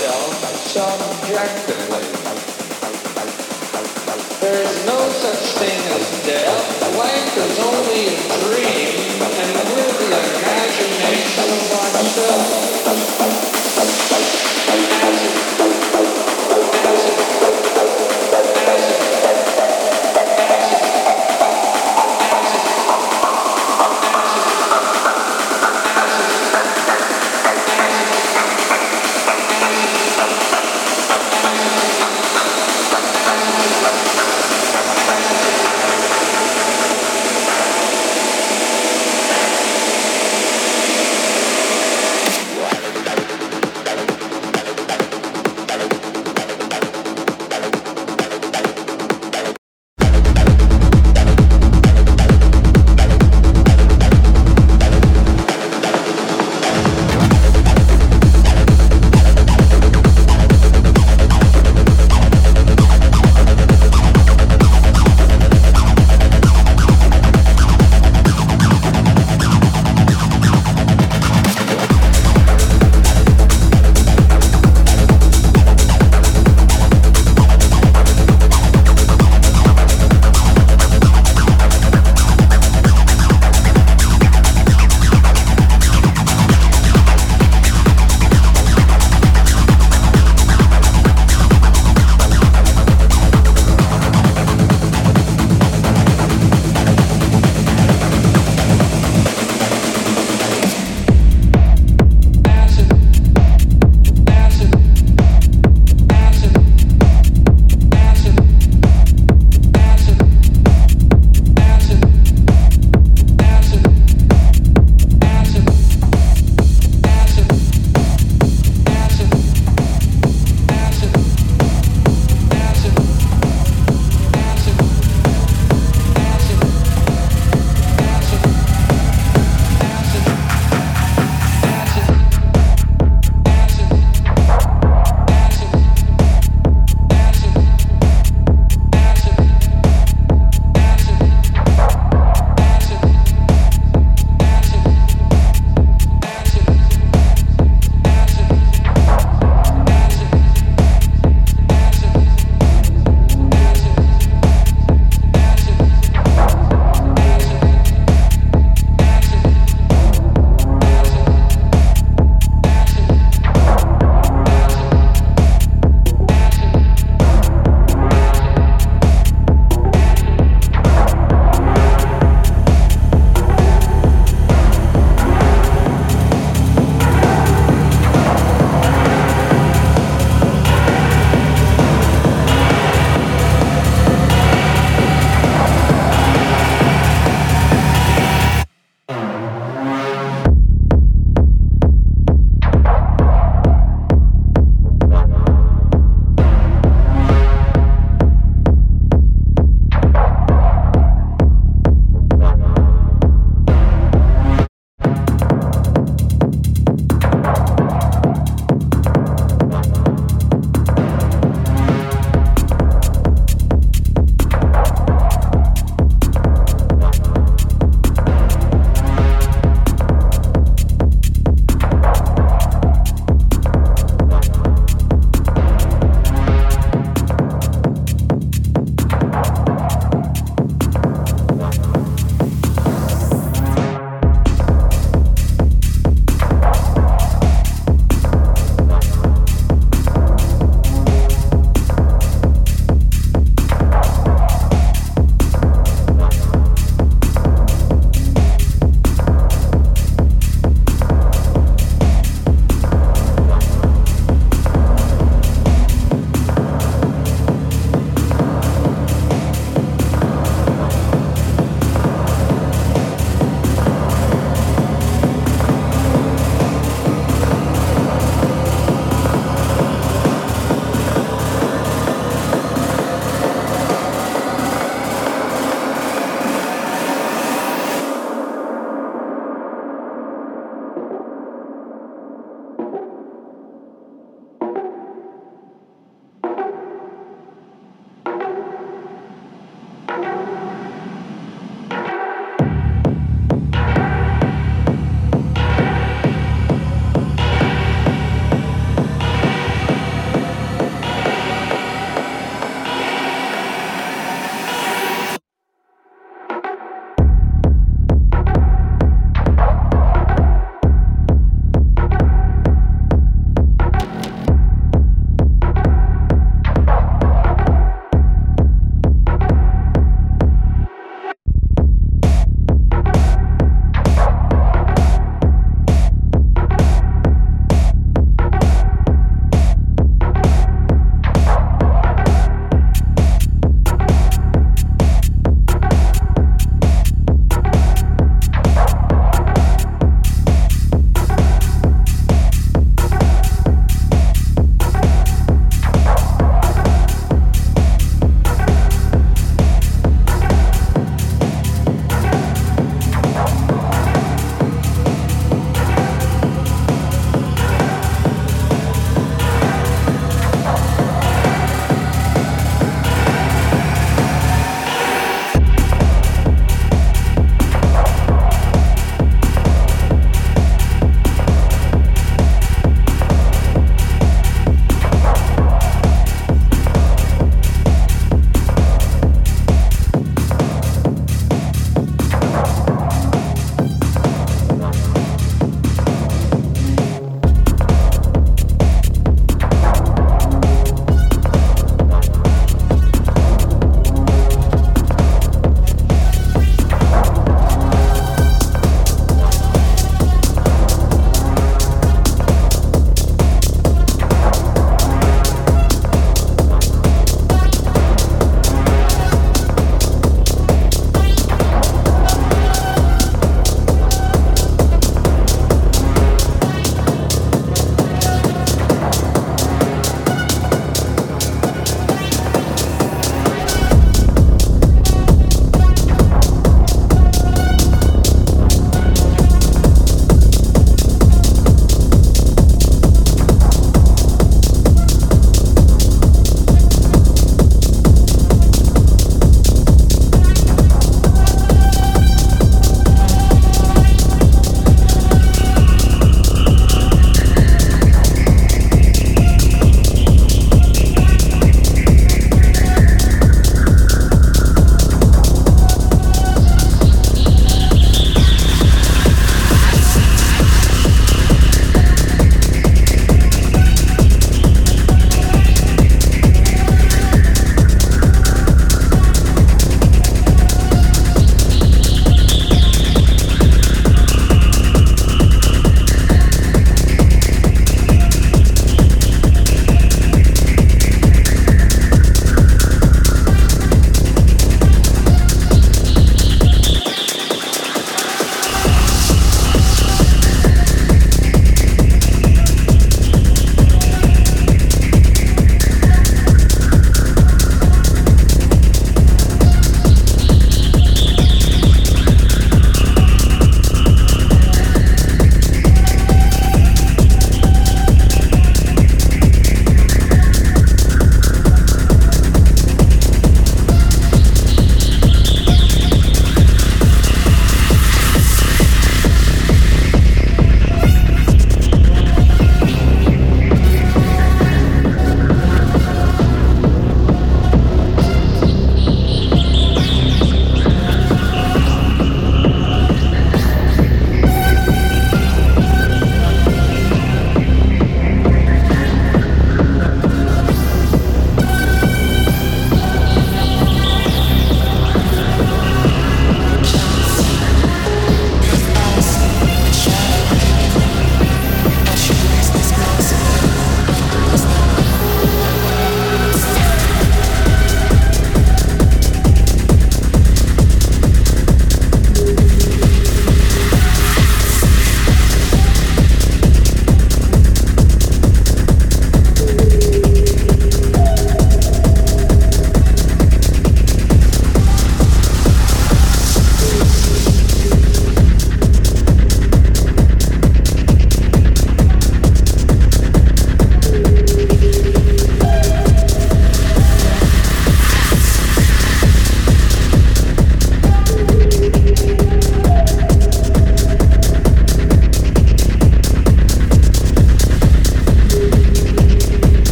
experiencing itself Jackson.